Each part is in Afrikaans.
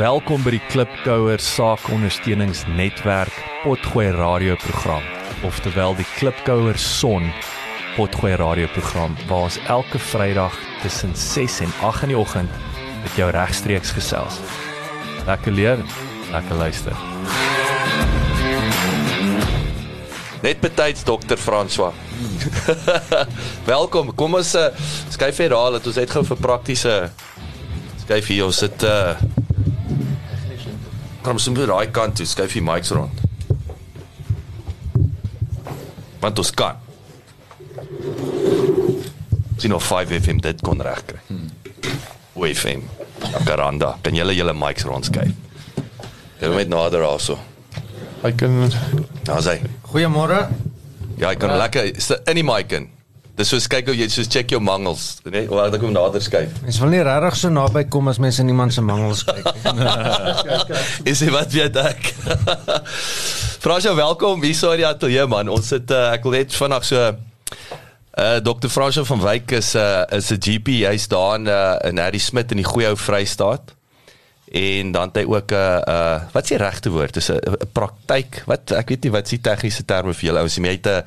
Welkom by die Klipkouer Saakondersteuningsnetwerk Potgooi radioprogram, oftewel die Klipkouer Son Potgooi radioprogram waar ons elke Vrydag tussen 6 en 8 in die oggend met jou regstreeks gesels. Lekker leer, lekker luister. Net betyds dokter François. Welkom. Kom ons uh, skuif hier raal dat ons net gou vir praktiese skuif hier ons sit uh Kom ons moet daai kant toe skuif die mics rond. Want ons kan. Sien of 5 FM dit kon regkry. Hmm. FM. Garanda. Kan julle julle mics rond skuif? Jy moet nader also. Ek kan Daar sê. Goeiemôre. Ja, ek kan lekker is dit in die mic in. Dis soos kyk hoe jy soos check jou mangels, né? Nee? Of ek kom nader skuif. Mens wil nie regtig so naby kom as mense niemand se mangels kyk nie. Is dit wat weet ek? Fransjo, welkom hier so in die ateljee man. Ons sit uh, ek wil net vinnig so uh Dr. Fransjo van Wyk is 'n uh, is 'n GP. Hy's daar in uh, in Harry Smit in die goeie ou Vrystaat. En dan het hy ook 'n uh, uh wat is die regte woord? Dis 'n praktyk. Wat ek weet nie wat is die tegniese terme vir julle ouens nie. Jy het 'n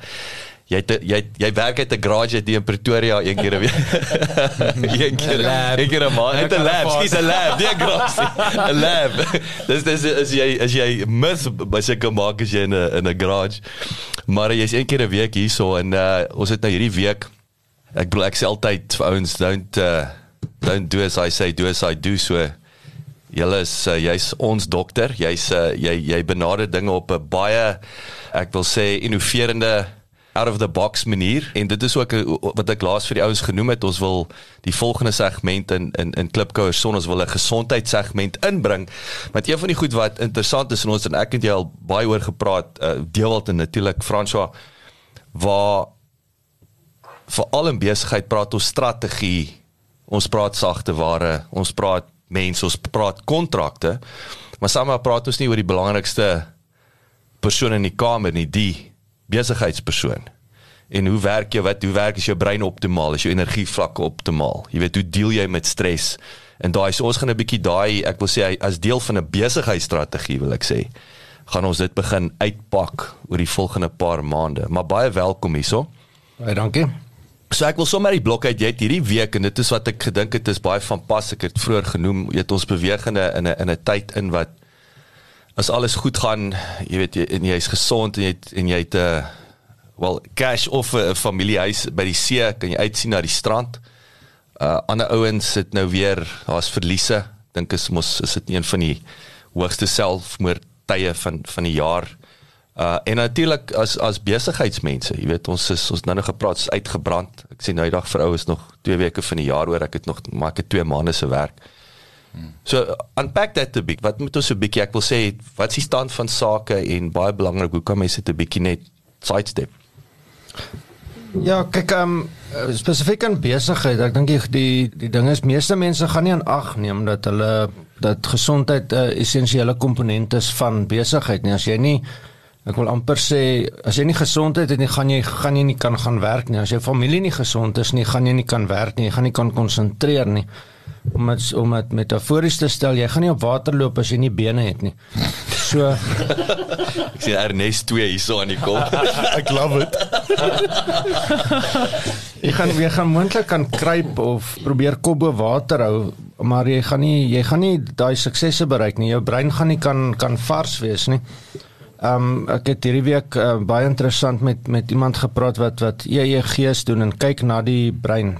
jy het jy jy werk uit 'n garage die in Pretoria een keer 'n week. een keer 'n lab. Een keer 'n maand. Het 'n lab, skielik 'n lab, die garage. 'n Lab. Dis dis as jy as jy mis by sulke maak as jy in 'n in 'n garage. Maar jy's een keer 'n week hierso en uh ons het nou hierdie week ek bedoel ek sê altyd vir ouens don't uh don't do as I say do as I do so Julle is uh, jy's ons dokter. Jy's uh, jy jy benader dinge op 'n baie ek wil sê innoverende out of the box manier. En dit is ook a, wat ek laas vir die ouens genoem het ons wil die volgende segment in in in Klipkouer son ons wil 'n gesondheidssegment inbring. Want een van die goed wat interessant is en ons en ek het jy al baie oor gepraat uh, Deewald en natuurlik François waar veral in besigheid praat ons strategie. Ons praat sagte ware ons praat mense ons praat kontrakte maar saam praat ons nie oor die belangrikste persoon in die kamer nie die besigheidspersoon. En hoe werk jy wat hoe werk is jou brein optimaal is jou energievlakke optimaal jy weet hoe deel jy met stres? En daai so ons gaan 'n bietjie daai ek wil sê as deel van 'n besigheidsstrategie wil ek sê gaan ons dit begin uitpak oor die volgende paar maande. Maar baie welkom hierso. Baie dankie. So ek wil sommer die blok uit jy het hierdie week en dit is wat ek gedink het is baie van pas ek het vroeër genoem jy het ons beweeg in 'n in 'n in 'n tyd in wat as alles goed gaan jy weet jy en jy's gesond en jy het, en jy het 'n uh, wel cash of 'n familiehuis by die see kan jy uitsien na die strand. Uh ander ouens sit nou weer daar's verliese dink is mos is dit een van die hoogste selfmoordtye van van die jaar. Uh en natuurlik as as besigheidsmense, jy weet ons is ons nou nog gepraat is uitgebrand. Ek sê nou die dag vir ou is nog 2 weke van die jaar oor. Ek het nog maar ek het 2 maande se werk. Hmm. So unpack that a bit. Wat moet ons so 'n bietjie ek wil sê wat is die stand van sake en baie belangrik hoe kan mense dit 'n bietjie net sidestep? Ja, kyk ehm um, spesifiek aan besigheid, ek dink die die, die ding is meeste mense gaan nie aan ag neem dat hulle dat gesondheid 'n uh, essensiële komponent is van besigheid nie. As jy nie ek wil amper sê as jy nie gesondheid het nie, gaan jy gaan jy nie kan gaan werk nie. As jou familie nie gesond is nie, gaan jy nie kan werk nie. Jy gaan nie kan konsentreer nie. Om het, om dit metafories te stel, jy gaan nie op water loop as jy nie bene het nie. So Ek sien Ernest 2 hierso aan die kop. ek love it. jy gaan jy gaan moontlik kan kruip of probeer kop bo water hou, maar jy gaan nie jy gaan nie daai suksesse bereik nie. Jou brein gaan nie kan kan vars wees nie. Ehm um, ek het hierdie week uh, baie interessant met met iemand gepraat wat wat EEG's doen en kyk na die brein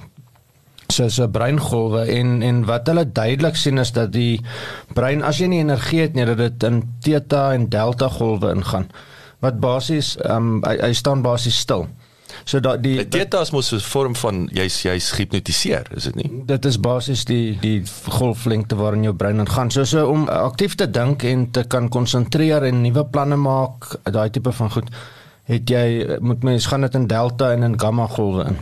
so so breingolwe en en wat hulle duidelik sien is dat die brein as jy nie energie het nie dat dit in theta en delta golwe ingaan wat basies ehm um, hy, hy staan basies stil. So dat die Theta is mos 'n vorm van jy's jy's gehipnotiseer, is dit nie? dit is basies die die golflengte waarin jou brein ingaan. So so om aktief te dink en te kan konsentreer en nuwe planne maak, daai tipe van goed, het jy moet mens gaan dit in delta en in gamma golwe in.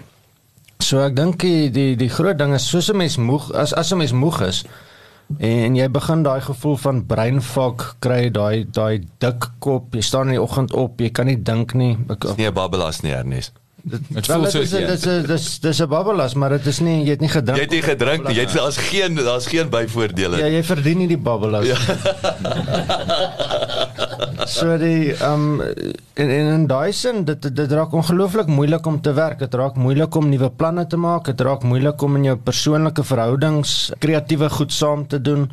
So ek dink die, die die groot ding is soos 'n mens moeg as as 'n mens moeg is en jy begin daai gevoel van breinfak kry, daai daai dik kop, jy staan in die oggend op, jy kan nie dink nie. Ek, nie 'n babbelas nie, Ernest. Dit voel dit soos is dis is dis 'n babbelas, maar dit is nie jy het nie gedrink. Jy het nie gedrink nie. Jy het daar's geen daar's geen byvoordele. Ja, jy verdien nie die babbelas. Ja. so die ehm um, en, en in daai sin dit dit, dit raak ongelooflik moeilik om te werk. Dit raak moeilik om nuwe planne te maak. Dit raak moeilik om in jou persoonlike verhoudings kreatiewe goed saam te doen.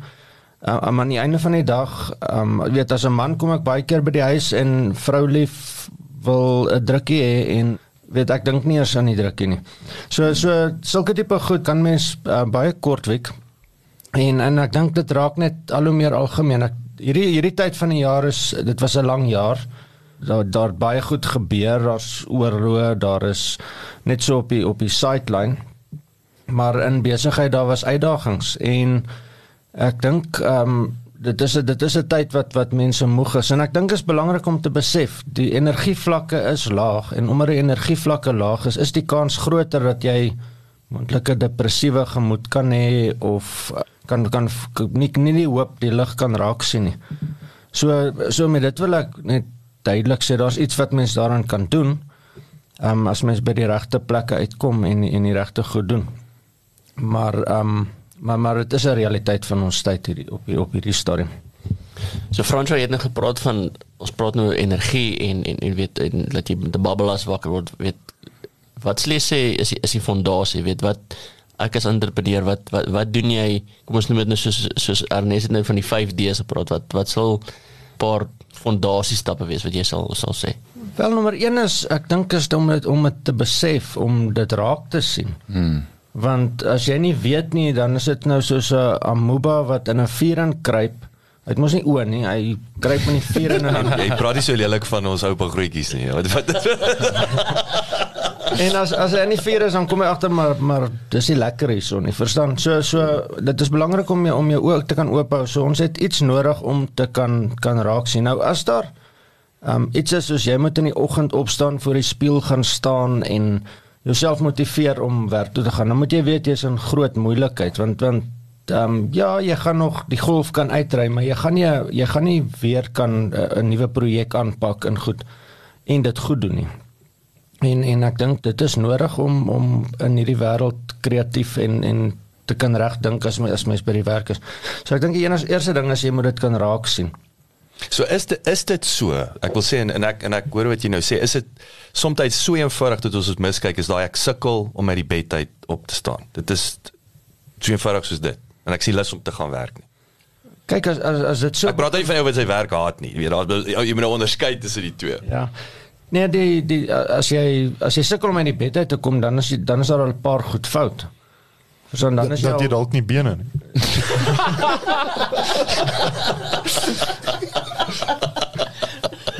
Maar aan die einde van die dag, ehm um, weet as 'n man kom ek baie keer by die huis en vrou lief wil 'n drukkie hê en weet ek dink nie eers aan die drukkie nie. So so sulke tipe goed kan mens uh, baie kort week En en ek dink dit raak net al hoe meer algemeen. Ek hierdie hierdie tyd van die jaar is dit was 'n lang jaar. Daar daar baie goed gebeur, daar's oorloë, daar is net so op die op die sideline. Maar in besigheid daar was uitdagings en ek dink ehm um, dit is 'n dit is 'n tyd wat wat mense moeg is en ek dink is belangrik om te besef die energievlakke is laag en omdat die energievlakke laag is, is die kans groter dat jy moontlike depressiewe gemoed kan hê of kan kan nie nie die hoop die lig kan raak sien nie. So so met dit wil ek net duidelik sê daar's iets wat mens daaraan kan doen. Ehm um, as mens by die regte plekke uitkom en en die regte goed doen. Maar ehm um, maar maar dit is 'n realiteit van ons tyd hierdie op hier op hierdie stadium. So Fransjo het net gepraat van ons praat nou energie en en en weet en dat jy met die babbelas wakker word weet wat sê sê is is die fondasie weet wat ek as entrepreneur wat wat wat doen jy kom ons noem dit nou soos soos Ernest het nou van die 5D's gepraat wat wat sal paar fondasiestappe wees wat jy sal sal sê Wel nommer 1 is ek dink is om dit om dit te besef om dit raak te sien. Hmm. Want as jy nie weet nie, dan is dit nou soos 'n amoeba wat in 'n vuur inkruip. Hy het mos nie oë nie, hy kruip in die vuur in en Jy praat nie so lelik van ons oupa grootjies nie. Wat wat en as as hy in die vuur is dan kom hy agter maar maar dis nie lekker hierson nie. Verstaan? So so dit is belangrik om jou om jou oë te kan oop hou. So ons het iets nodig om te kan kan raak sien. Nou as daar ehm um, iets is soos jy moet in die oggend opstaan voor die spieël gaan staan en jouself motiveer om werk toe te gaan. Dan moet jy weet jy's in groot moeilikheid want want ehm um, ja, jy gaan nog die golf kan uitry, maar jy gaan nie jy gaan nie weer kan uh, 'n nuwe projek aanpak en goed en dit goed doen nie. En en ek dink dit is nodig om om in hierdie wêreld kreatief en en te kan regdink as mens as mens by die werk is. So ek dink die enigste eerste ding is jy moet dit kan raak sien. So is dit is dit so. Ek wil sê en, en ek en ek hoor wat jy nou sê. Is dit soms so eenvoudig dat ons dit miskyk is daai ek sukkel om uit die bed uit op te staan. Dit is so eenvoudig soos dit. En ek sien lus om te gaan werk nie. Kyk as as as dit so Ek praat nie van jou wat sy werk haat nie. Jy weet daar jy moet nou onderskei tussen die twee. Ja. Nee, die die as jy as jy sukkel om uit die bed uit te kom, dan is jy, dan is daar al 'n paar goed fout. Verstaan dan is jy dat jy al, dalk nie bene nie.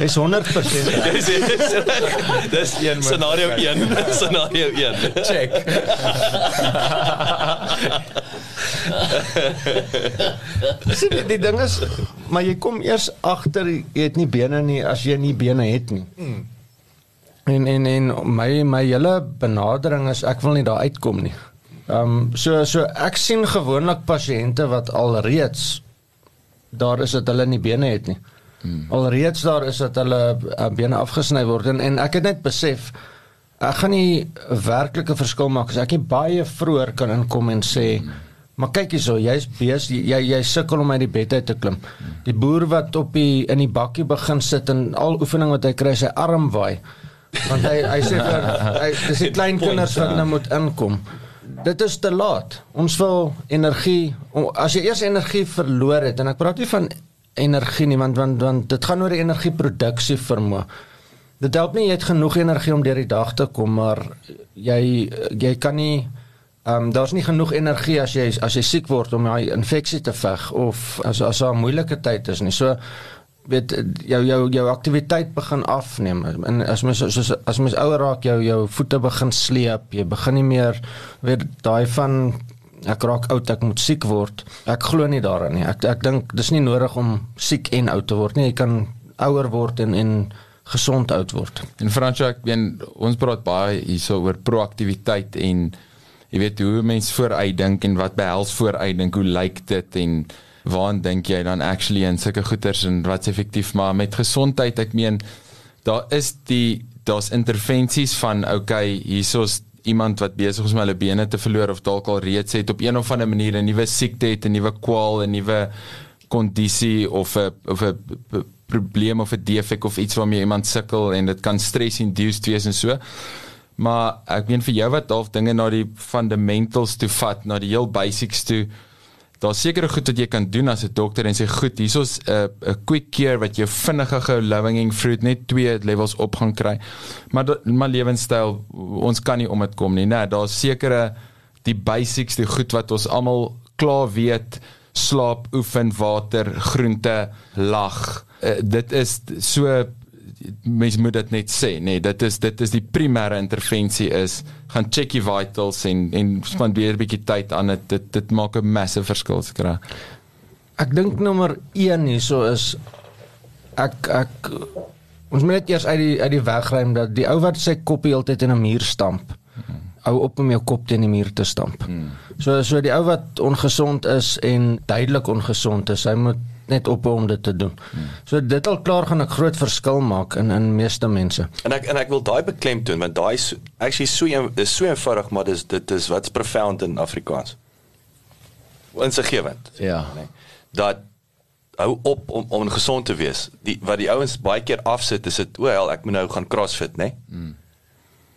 is 100% Dis dis dis scenario 1, scenario 1. Check. Sien die, die ding is maar jy kom eers agter jy het nie bene nie as jy nie bene het nie. En en en my my hele benadering is ek wil nie daar uitkom nie. Ehm um, so so ek sien gewoonlik pasiënte wat alreeds daar is dat hulle nie bene het nie. Hmm. Alreeds daar is dat hulle uh, bene afgesny word en en ek het net besef ek gaan nie 'n werklike verskil maak as ek nie baie vroeër kan inkom en sê hmm. maar kyk hierso jy's besig jy jy sukkel om uit die bed uit te klim. Die boer wat op die in die bakkie begin sit en al oefening wat hy kry sy arm waai want hy hy sê vir hy dis die klein kinders wat nou moet inkom. Dit is te laat. Ons wil energie as jy eers energie verloor het en ek praat nie van energie nie want want want dit gaan oor die energieproduksie vermoë. Dit help nie jy het genoeg energie om deur die dag te kom maar jy jy kan nie ehm um, daar's nie genoeg energie as jy as jy siek word om daai infeksie te veg of as as daar 'n moeilike tyd is nie. So weet jou jou jou aktiwiteit begin afneem en as mens soos as mens ouer raak jou jou voete begin sleep jy begin nie meer weet daai van ek raak oud ek moet siek word. Ek glo nie daaraan nie. Ek ek dink dis nie nodig om siek en oud te word nie. Jy kan ouer word en en gesond oud word. En Fransjo, ek meen ons praat baie hierso oor proaktiwiteit en jy weet hoe mense vooruit dink en wat behels vooruit dink, hoe lyk dit en waaraan dink jy dan actually in sulke goeters en wat's effektief maar met gesondheid ek meen daar is die daar's intervensies van okay, hierso's iemand wat besig is om hulle bene te verloor of dalk al reeds het op een of ander manier 'n nuwe siekte het, 'n nuwe kwaal, 'n nuwe kondisie of 'n of 'n probleem of 'n defek of iets waarmee iemand sukkel en dit kan stress-induced wees en so. Maar ek meen vir jou wat half dinge na die fundamentals toe vat, na die heel basics toe, daar's sekere goed wat jy kan doen as 'n dokter en sê goed, hierso's 'n 'n quick cure wat jou vinnige lowing fruit net twee levels op gaan kry. Maar maar lewenstyl ons kan nie om dit kom nie. Nee, daar's sekere die basics, die goed wat ons almal klaar weet, slaap, oefen, water, groente, lag. Uh, dit is so mens moet dit net sê nê nee, dit is dit is die primêre intervensie is gaan check die vitals en en spandeer 'n bietjie tyd aan dit dit dit maak 'n massive verskil skra ek dink nommer 1 hierso is ek ek ons moet net eers uit die uit die weg ry dat die ou wat sy kop heeltyd in 'n muur stamp hou op om jou kop teen die muur te stamp hmm. so so die ou wat ongesond is en duidelik ongesond is hy moet net op om dit te doen. Hmm. So dit al klaar gaan 'n groot verskil maak in in meeste mense. En ek en ek wil daai beklemtoon want daai is actually so een, is so eenvoudig maar dis dit is wat's profound in Afrikaans. Insiggewend. Ja. Nee. Dat hou op om om gesond te wees. Die wat die ouens baie keer afsit is dit o, hel, ek moet nou gaan CrossFit, né? Nee? Hmm.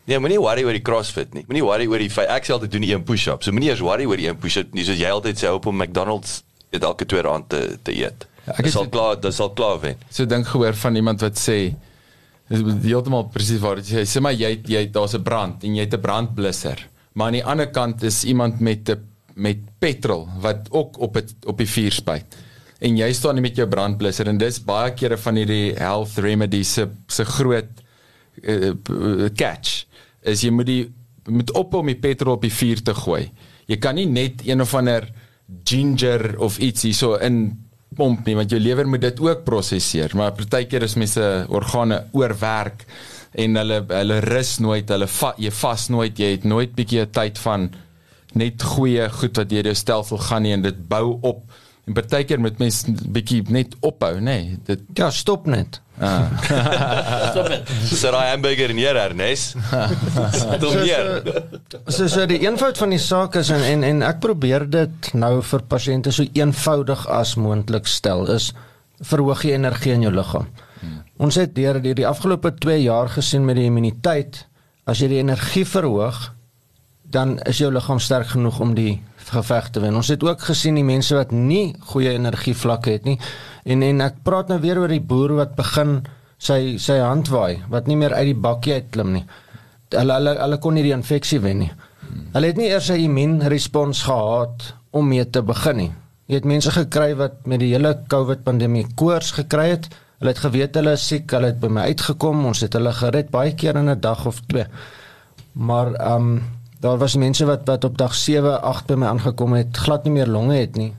Nee, moenie worry oor die CrossFit nie. Moenie worry oor die ek sê altyd doen die een push-up. So moenie eers worry oor die een push-up nie. Soos jy altyd sê op om McDonald's dit elke twee rand te te eet. Ja, ek sal klaar, dit sal klaar wen. So dink gehoor van iemand wat sê dis heeltemal presies waar jy sê, sê maar jy jy daar's 'n brand en jy het 'n brandblusser. Maar aan die ander kant is iemand met 'n met petrol wat ook op het op die vuur spuit. En jy staan met jou brandblusser en dis baie kere van hierdie health remedies se se groot uh, catch is jy moet die moet op om die petrol op die vuur te gooi. Jy kan nie net een of ander ginger of iets hierso in pomp nie want jou lewer moet dit ook prosesseer. Maar partykeer is mense organe oorwerk en hulle hulle rus nooit hulle va, jy vas nooit jy het nooit bietjie tyd van net goeie goed wat deur jou stelsel gaan nie en dit bou op en partykeer moet mens bietjie net ophou nê nee, dit ja stop net Ah. Stop dit. So daai hamburger in hier Ernest. Dom hier. So so die eenvoud van die saak is en en, en ek probeer dit nou vir pasiënte so eenvoudig as moontlik stel is verhoog die energie in jou liggaam. Hmm. Ons het deur die, die afgelope 2 jaar gesien met die immuniteit as jy die energie verhoog dan is jou liggaam sterk genoeg om die geveg te wen. Ons het ook gesien die mense wat nie goeie energievlakke het nie En en ek praat nou weer oor die boer wat begin sy sy hand waai wat nie meer uit die bakkie uit klim nie. Hulle hulle hulle kon nie die infeksie wen nie. Hulle het nie eers 'n immuunrespons gehad om mee te begin nie. Jy het mense gekry wat met die hele COVID pandemie koors gekry het. Hulle het geweet hulle is siek, hulle het by my uitgekom, ons het hulle gered baie keer in 'n dag of twee. Maar ehm um, daar was mense wat wat op dag 7, 8 by my aangekom het, glad nie meer longe het nie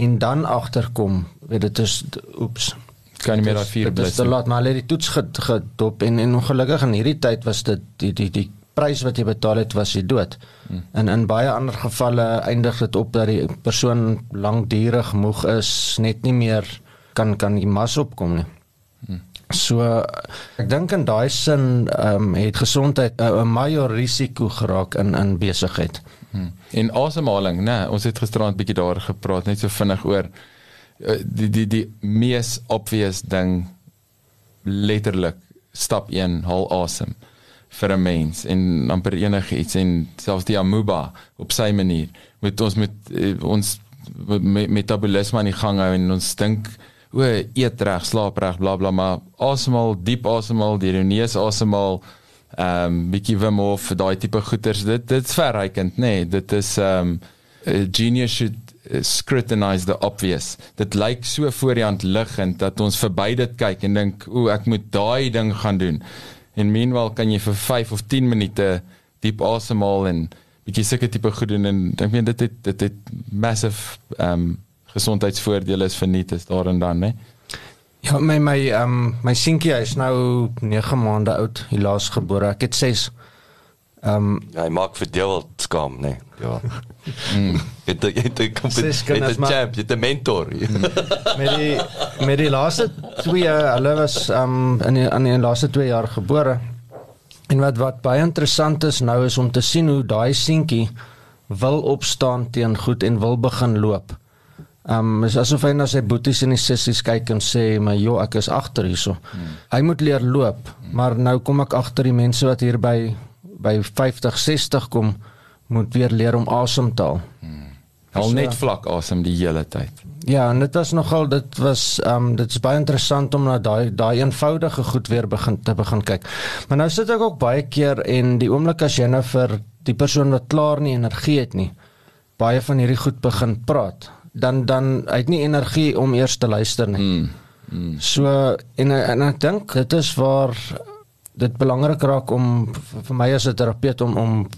en dan agterkom weet dit is oeps kan nie meer daai vier blits dit laat maar hulle die toets gedop en en ongelukkig in hierdie tyd was dit die die die prys wat jy betaal het was jy dood hmm. en in baie ander gevalle eindig dit op dat die persoon lankdurig moeg is net nie meer kan kan die mas opkom nie. So ek dink in daai sin um, het gesondheid 'n uh, major risiko geraak in in besigheid hmm. en asemhaling nê nee, ons het gisterand bietjie daar gepraat net so vinnig oor Eh, die die die mees obvious ding letterlik stap 1 haal asem vir 'n mens en amper enige iets en selfs die amoeba op sy manier moet ons met eh, ons metabolisme aan die gang hou en ons dink o eet reg slaap reg bla bla maar asemhaal diep asemhaal deur jou neus asemhaal ehm um, bietjie wim of daai tipe goeters dit dit's verrykend nê nee, dit is ehm um, genius should scrutinize the obvious. Dit lyk so voor die hand liggend dat ons verby dit kyk en dink, "O, ek moet daai ding gaan doen." En meanwhile kan jy vir 5 of 10 minute diep asemhaal en bietjie sulke tipe goed doen en ek meen dit het dit het massive ehm um, gesondheidsvoordele is verniet is daar en dan, né? Ja, my my ehm um, my seentjie is nou 9 maande oud, helaas gebore. Ek het 6 Ehm um, ja, hy maak vir deel skam, nee. Ja. Mm. Dit dit dit kom dit is champ, dit 'n mentor. Mm. met die met die laaste twee hulle was ehm um, in die aan die laaste 2 jaar gebore. En wat wat baie interessant is nou is om te sien hoe daai seentjie wil opstaan teen goed en wil begin loop. Um is asof hy na sy boeties en die sissies kyk en sê, "Maar joh, ek is agter hierso." Hmm. Hy moet leer loop, hmm. maar nou kom ek agter die mense wat hier by by 50, 60 kom moet weer leer om asem te haal. Hmm. Al net vlak asem die hele tyd. Ja, en dit was nogal dit was ehm um, dit is baie interessant om na daai daai eenvoudige goed weer begin te begin kyk. Maar nou sit ek ook baie keer en die oomblik as jy nou vir die persoon wat klaar nie energie het nie, baie van hierdie goed begin praat, dan dan het nie energie om eers te luister nie. Mm, mm. So en en ek dink dit is waar dit belangrik raak om vir my as 'n terapeut om om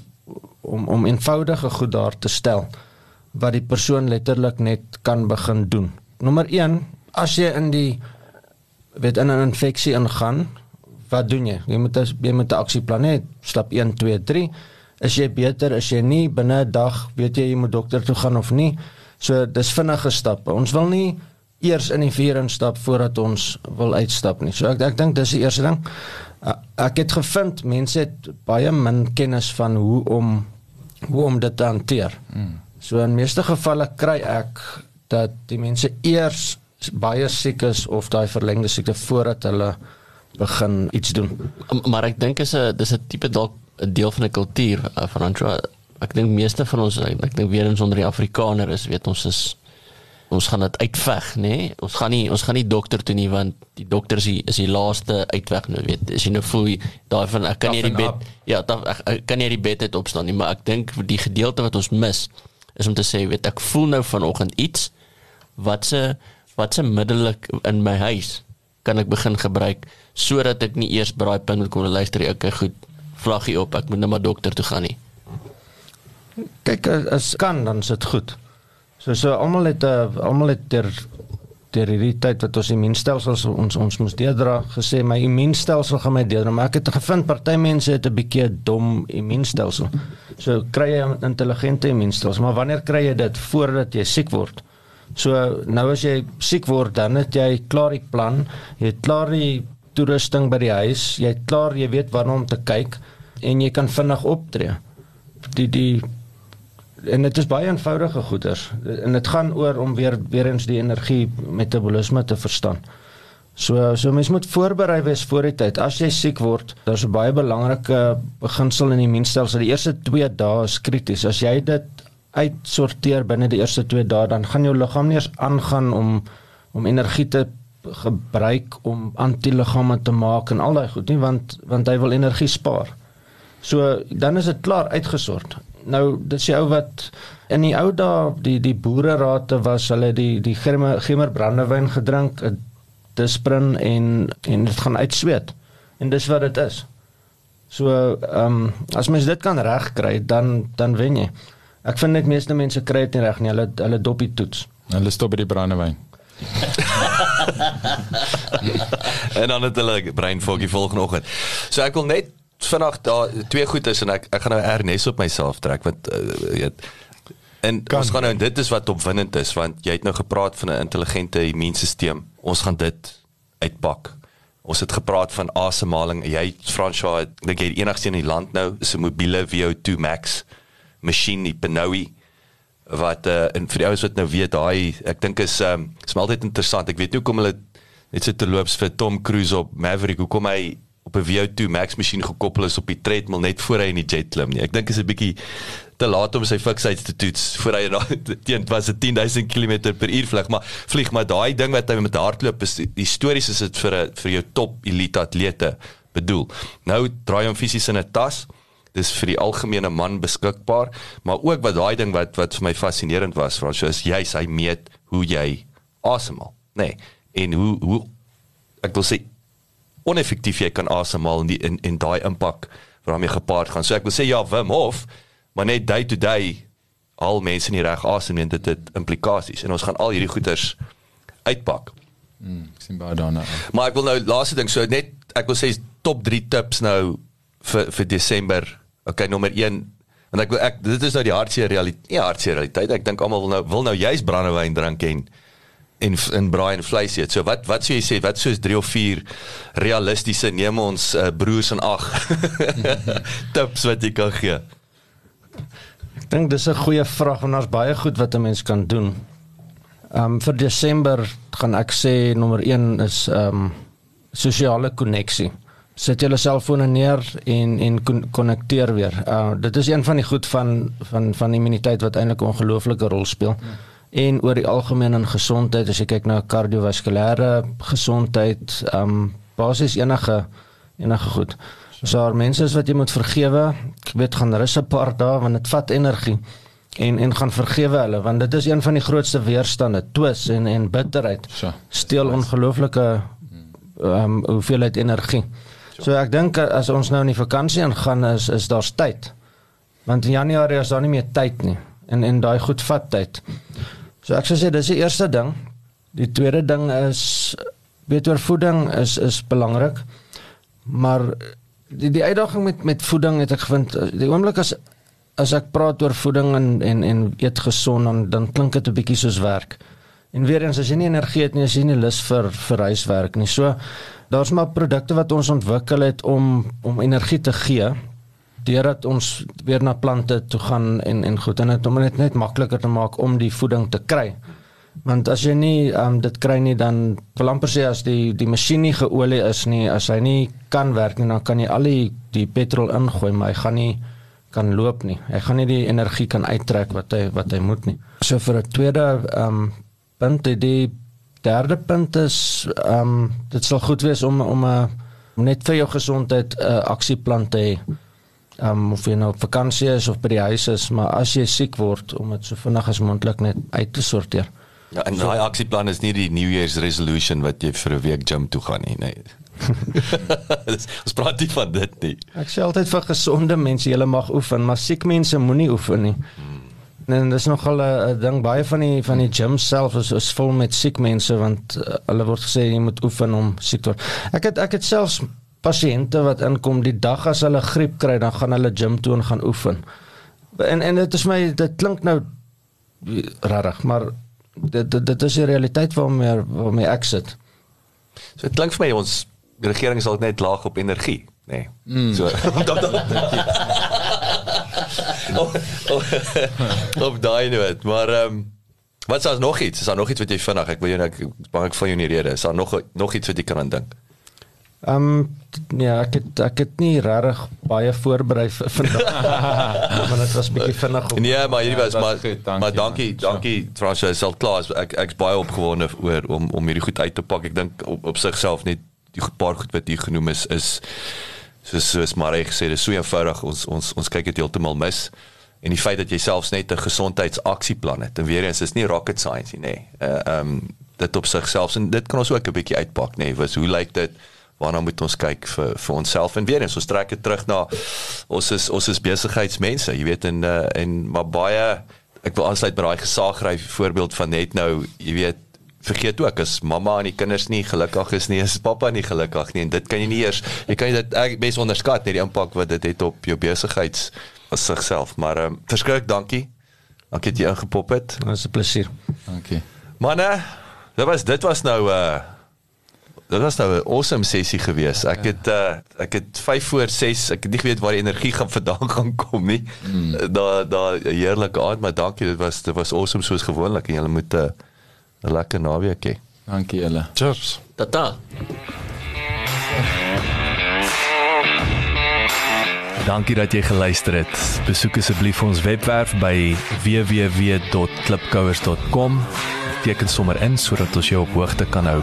om om eenvoudige goed daar te stel wat die persoon letterlik net kan begin doen. Nommer 1, as jy in die weet in 'n infeksie ingaan, wat doen jy? Jy moet jy moet 'n aksieplan hê. Stap 1, 2, 3. Is jy beter as jy nie binne 'n dag weet jy jy moet dokter toe gaan of nie? So dis vinnige stappe. Ons wil nie eers in die vuur instap voordat ons wil uitstap nie. So ek ek dink dis die eerste ding. Ek het gevind mense het baie min kennis van hoe om hoe om dit te hanteer. Hmm. So in meeste gevalle kry ek dat die mense eers baie siek is of daai verlengde siekte voordat hulle begin iets doen. Maar ek dink is 'n dis 'n tipe dalk 'n deel van 'n kultuur uh, van Andra. Ek dink meeste van ons ek, ek dink weer eens onder die Afrikaner is weet ons is ons gaan dit uitveg nê? Nee? ons gaan nie ons gaan nie dokter toe nie want die dokter is die, is die laaste uitweg nou weet. As jy nou voel daai van ek kan nie die bed ja dan ek, ek kan nie die bed uit opstaan nie maar ek dink die gedeelte wat ons mis is om te sê weet ek voel nou vanoggend iets wat se wat se middelik in my huis kan ek begin gebruik sodat ek nie eers by daai punt moet kom luister okay goed vlaggie op ek moet nou maar dokter toe gaan nie kyk as kan dan is dit goed. So so almal het uh, almal het ter ter hierdie tyd wat ons immuunstelsel ons ons moes deurdra gesê my immuunstelsel gaan my deurdra. Maar ek het gevind party mense het 'n bietjie dom immuunstelsel. So kry jy 'n intelligente immuunstelsel maar wanneer kry jy dit? Voordat jy siek word. So nou as jy siek word dan het jy klaar die plan jy het klaar die toerusting by die huis jy het klaar jy weet waarna om te kyk en jy kan vinnig optree. Die die en dit is baie eenvoudige goeders en dit gaan oor om weer weer eens die energie metabolisme te verstaan. So so mens moet voorberei wees voor die tyd. As jy siek word, daar's 'n baie belangrike beginsel in die immuunstelsel. Die eerste 2 dae is krities. As jy dit uitsorteer binne die eerste 2 dae, dan gaan jou liggaam nie eens aangaan om om energie te gebruik om antiliggame te maak en al daai goed nie, want want hy wil energie spaar. So dan is dit klaar uitgesort nou dis die ou wat in die ou dae die die boererate was hulle die die gemmer brandewyn gedrink 'n disprin en en dit gaan uitsweet en dis wat dit is. So ehm um, as mens dit kan regkry dan dan wen jy. Ek vind net meeste mense kry dit nie reg nie. Hulle hulle dopie toets. Hulle stop by die brandewyn. En dan het hulle brein foggy volgende oggend. So ek wil net vinnig daar twee goed is en ek ek gaan nou ernes op myself trek want uh, weet en kan. ons gaan nou dit is wat opwindend is want jy het nou gepraat van 'n intelligente immuunstelsel ons gaan dit uitpak. Ons het gepraat van asemhaling. Jy François dink jy enigste in die land nou is 'n mobiele VO2 max masjien die Pinoy wat uh, en vir die ouens wat nou weet daai ek dink is um, is altyd interessant. Ek weet nie hoekom hulle net so te loops vir Tom Cruise op Maverick. Hoekom hy op 'n VO2 Max masjien gekoppel is op die treadmill net voor hy in die jet klim nie. Ek dink is 'n bietjie te laat om sy fiksheid te toets voor hy teen was 'n 10000 km per uur vlieg, maar vlieg maar daai ding wat hy met hardloop is histories is dit vir 'n vir jou top elite atlete bedoel. Nou draai hom fisies in 'n tas. Dis vir die algemene man beskikbaar, maar ook wat daai ding wat wat vir my fascinerend was, want so is jy hy meet hoe jy asemhaal? Nee, en hoe hoe ek wil sê oneffektief jy kan asemhaal in die in en daai impak waarmee gepaard gaan. So ek wil sê ja, Wim Hof, maar net day to day al mense nie reg asem nie, dit het implikasies en ons gaan al hierdie goeters uitpak. Mm, ek sien baie daarna. Maar ek wil nou laaste ding, so net ek wil sê top 3 tips nou vir vir Desember. Okay, nommer 1 want ek wil ek dit is nou die hartseer realiteit. Nie hartseer realiteit. Ek dink almal wil nou wil nou juist brandewyn drink en en en braai en vleis eet. So wat wat sou jy sê wat soos 3 of 4 realistiese neem ons uh, broers en ag tips wat jy kan gee? Ek dink dis 'n goeie vraag want daar's baie goed wat 'n mens kan doen. Ehm um, vir Desember gaan ek sê nommer 1 is ehm um, sosiale koneksie. Sit julle selfone neer en en konnekteer weer. Uh dit is een van die goed van van van immuniteit wat eintlik 'n ongelooflike rol speel. Ja. En oor die algemeen in gesondheid as jy kyk na kardiovaskulêre gesondheid, um, basies enige enige goed. So daar mense is wat jy moet vergewe. Ek weet gaan rus 'n paar dae want dit vat energie en en gaan vergewe hulle want dit is een van die grootste weerstande, twis en en bitterheid. Steel ongelooflike ehm um, hoeveelheid energie. So ek dink as ons nou in die vakansie ingaan is is daar's tyd. Want in Januarie is daar nie meer tyd nie en en daai goed vat tyd. So ek sou sê dis die eerste ding. Die tweede ding is oor voeding is is belangrik. Maar die die uitdaging met met voeding het ek gevind die oomblik as as ek praat oor voeding en en en eet gesond dan dan klink dit 'n bietjie soos werk. En weer eens as jy nie energie het nie, as jy nie lus vir vir huiswerk nie. So daar's maar produkte wat ons ontwikkel het om om energie te gee deurdat ons weer na plante toe gaan en en goed en dit om dit net makliker te maak om die voeding te kry. Want as jy nie um, dit kry nie dan vir amper sê as die die masjien nie geolie is nie, as hy nie kan werk nie, dan kan jy al die die petrol ingooi, maar hy gaan nie kan loop nie. Hy gaan nie die energie kan uittrek wat hy wat hy moet nie. So vir 'n tweede ehm um, punt die derde punt is ehm um, dit sal goed wees om om 'n uh, net vir jou gesondheid 'n uh, aksieplan te hê. Um, of jy nou op vakansie is of by die huis is, maar as jy siek word om dit so vinnig as moontlik net uit te sorteer. Ja, en daai aksieplan is nie die New Year's resolution wat jy vir 'n week gym toe gaan nie, nee. ons praat nie van dit nie. Ek sê altyd vir gesonde mense, jy mag oefen, maar siek mense moenie oefen nie. Hmm. En dis nogal 'n ding baie van die van die gym self is is vol met siek mense want uh, hulle word gesê jy moet oefen om siek te word. Ek het ek het selfs pasiënte wat inkom die dag as hulle griep kry, dan gaan hulle gym toe en gaan oefen. En en dit is my dit klink nou rarig, maar dit dit, dit is die realiteit waarmee waarmee ek sit. So dit klink vir my ons regering is al net laag op energie, nê. Nee. Mm. So op, op, op daai noot, maar ehm um, wat is daar nog iets? Is daar nog iets wat jy vinnig ek wil jou ek bang ek van jou nie rede. Is daar nog nog iets wat jy kan dink? Ehm um, ja, ek het ek het nie regtig baie voorberei vir vandag. maar dit was bietjie vinnig. Op, nee, maar hierdie was ja, maar goed, dankie, maar dankie, man. dankie Trasha, is al klaar. Ek ek's baie opgewonde oor om om hierdie goed uit te pak. Ek dink op, op sigself net die paar goed wat hier genoem is is soos soos Marie gesê, dit is so eenvoudig. Ons ons ons kyk dit heeltemal mis. En die feit dat jy selfs net 'n gesondheidsaksieplan het. En weer eens is nie rocket science nie, nê. Nee. Uh ehm um, dit op sigself en dit kan ons ook 'n bietjie uitpak, nê. Nee. Was hoe lyk dit? Waarna moet ons kyk vir vir onsself. En weer eens ons trek dit terug na ons is ons is besigheidsmense jy weet en uh, en maar baie ek wil aansluit by daai gesaagry voorbeeld van net nou jy weet vergeet ook as mamma en die kinders nie gelukkig is nie is pappa nie gelukkig nie en dit kan jy nie eers jy kan dit bes onderskat net die impak wat dit het op jou besigheids as sigself maar um, verskrik dankie. Dankie dat jy ingepop het. Dit was 'n plesier dankie. Manne dit was dit was nou 'n uh, eh, dit was nou 'n awesome sessie gewees. Ek het uh, ek het 5 voor 6, ek het nie geweet waar die energie gaan vandaan gaan kom nie. Mm. Daar daar 'n heerlike aand, maar dankie, dit was dit was awesome soos gewoonlik en julle moet 'n uh, lekker naweek hê. Dankie julle. Cheers. Tata. Dankie dat jy geluister het. Besoek asseblief ons webwerf by www.klipkouers.com. Teken sommer in sodat ons jou op hoogte kan hou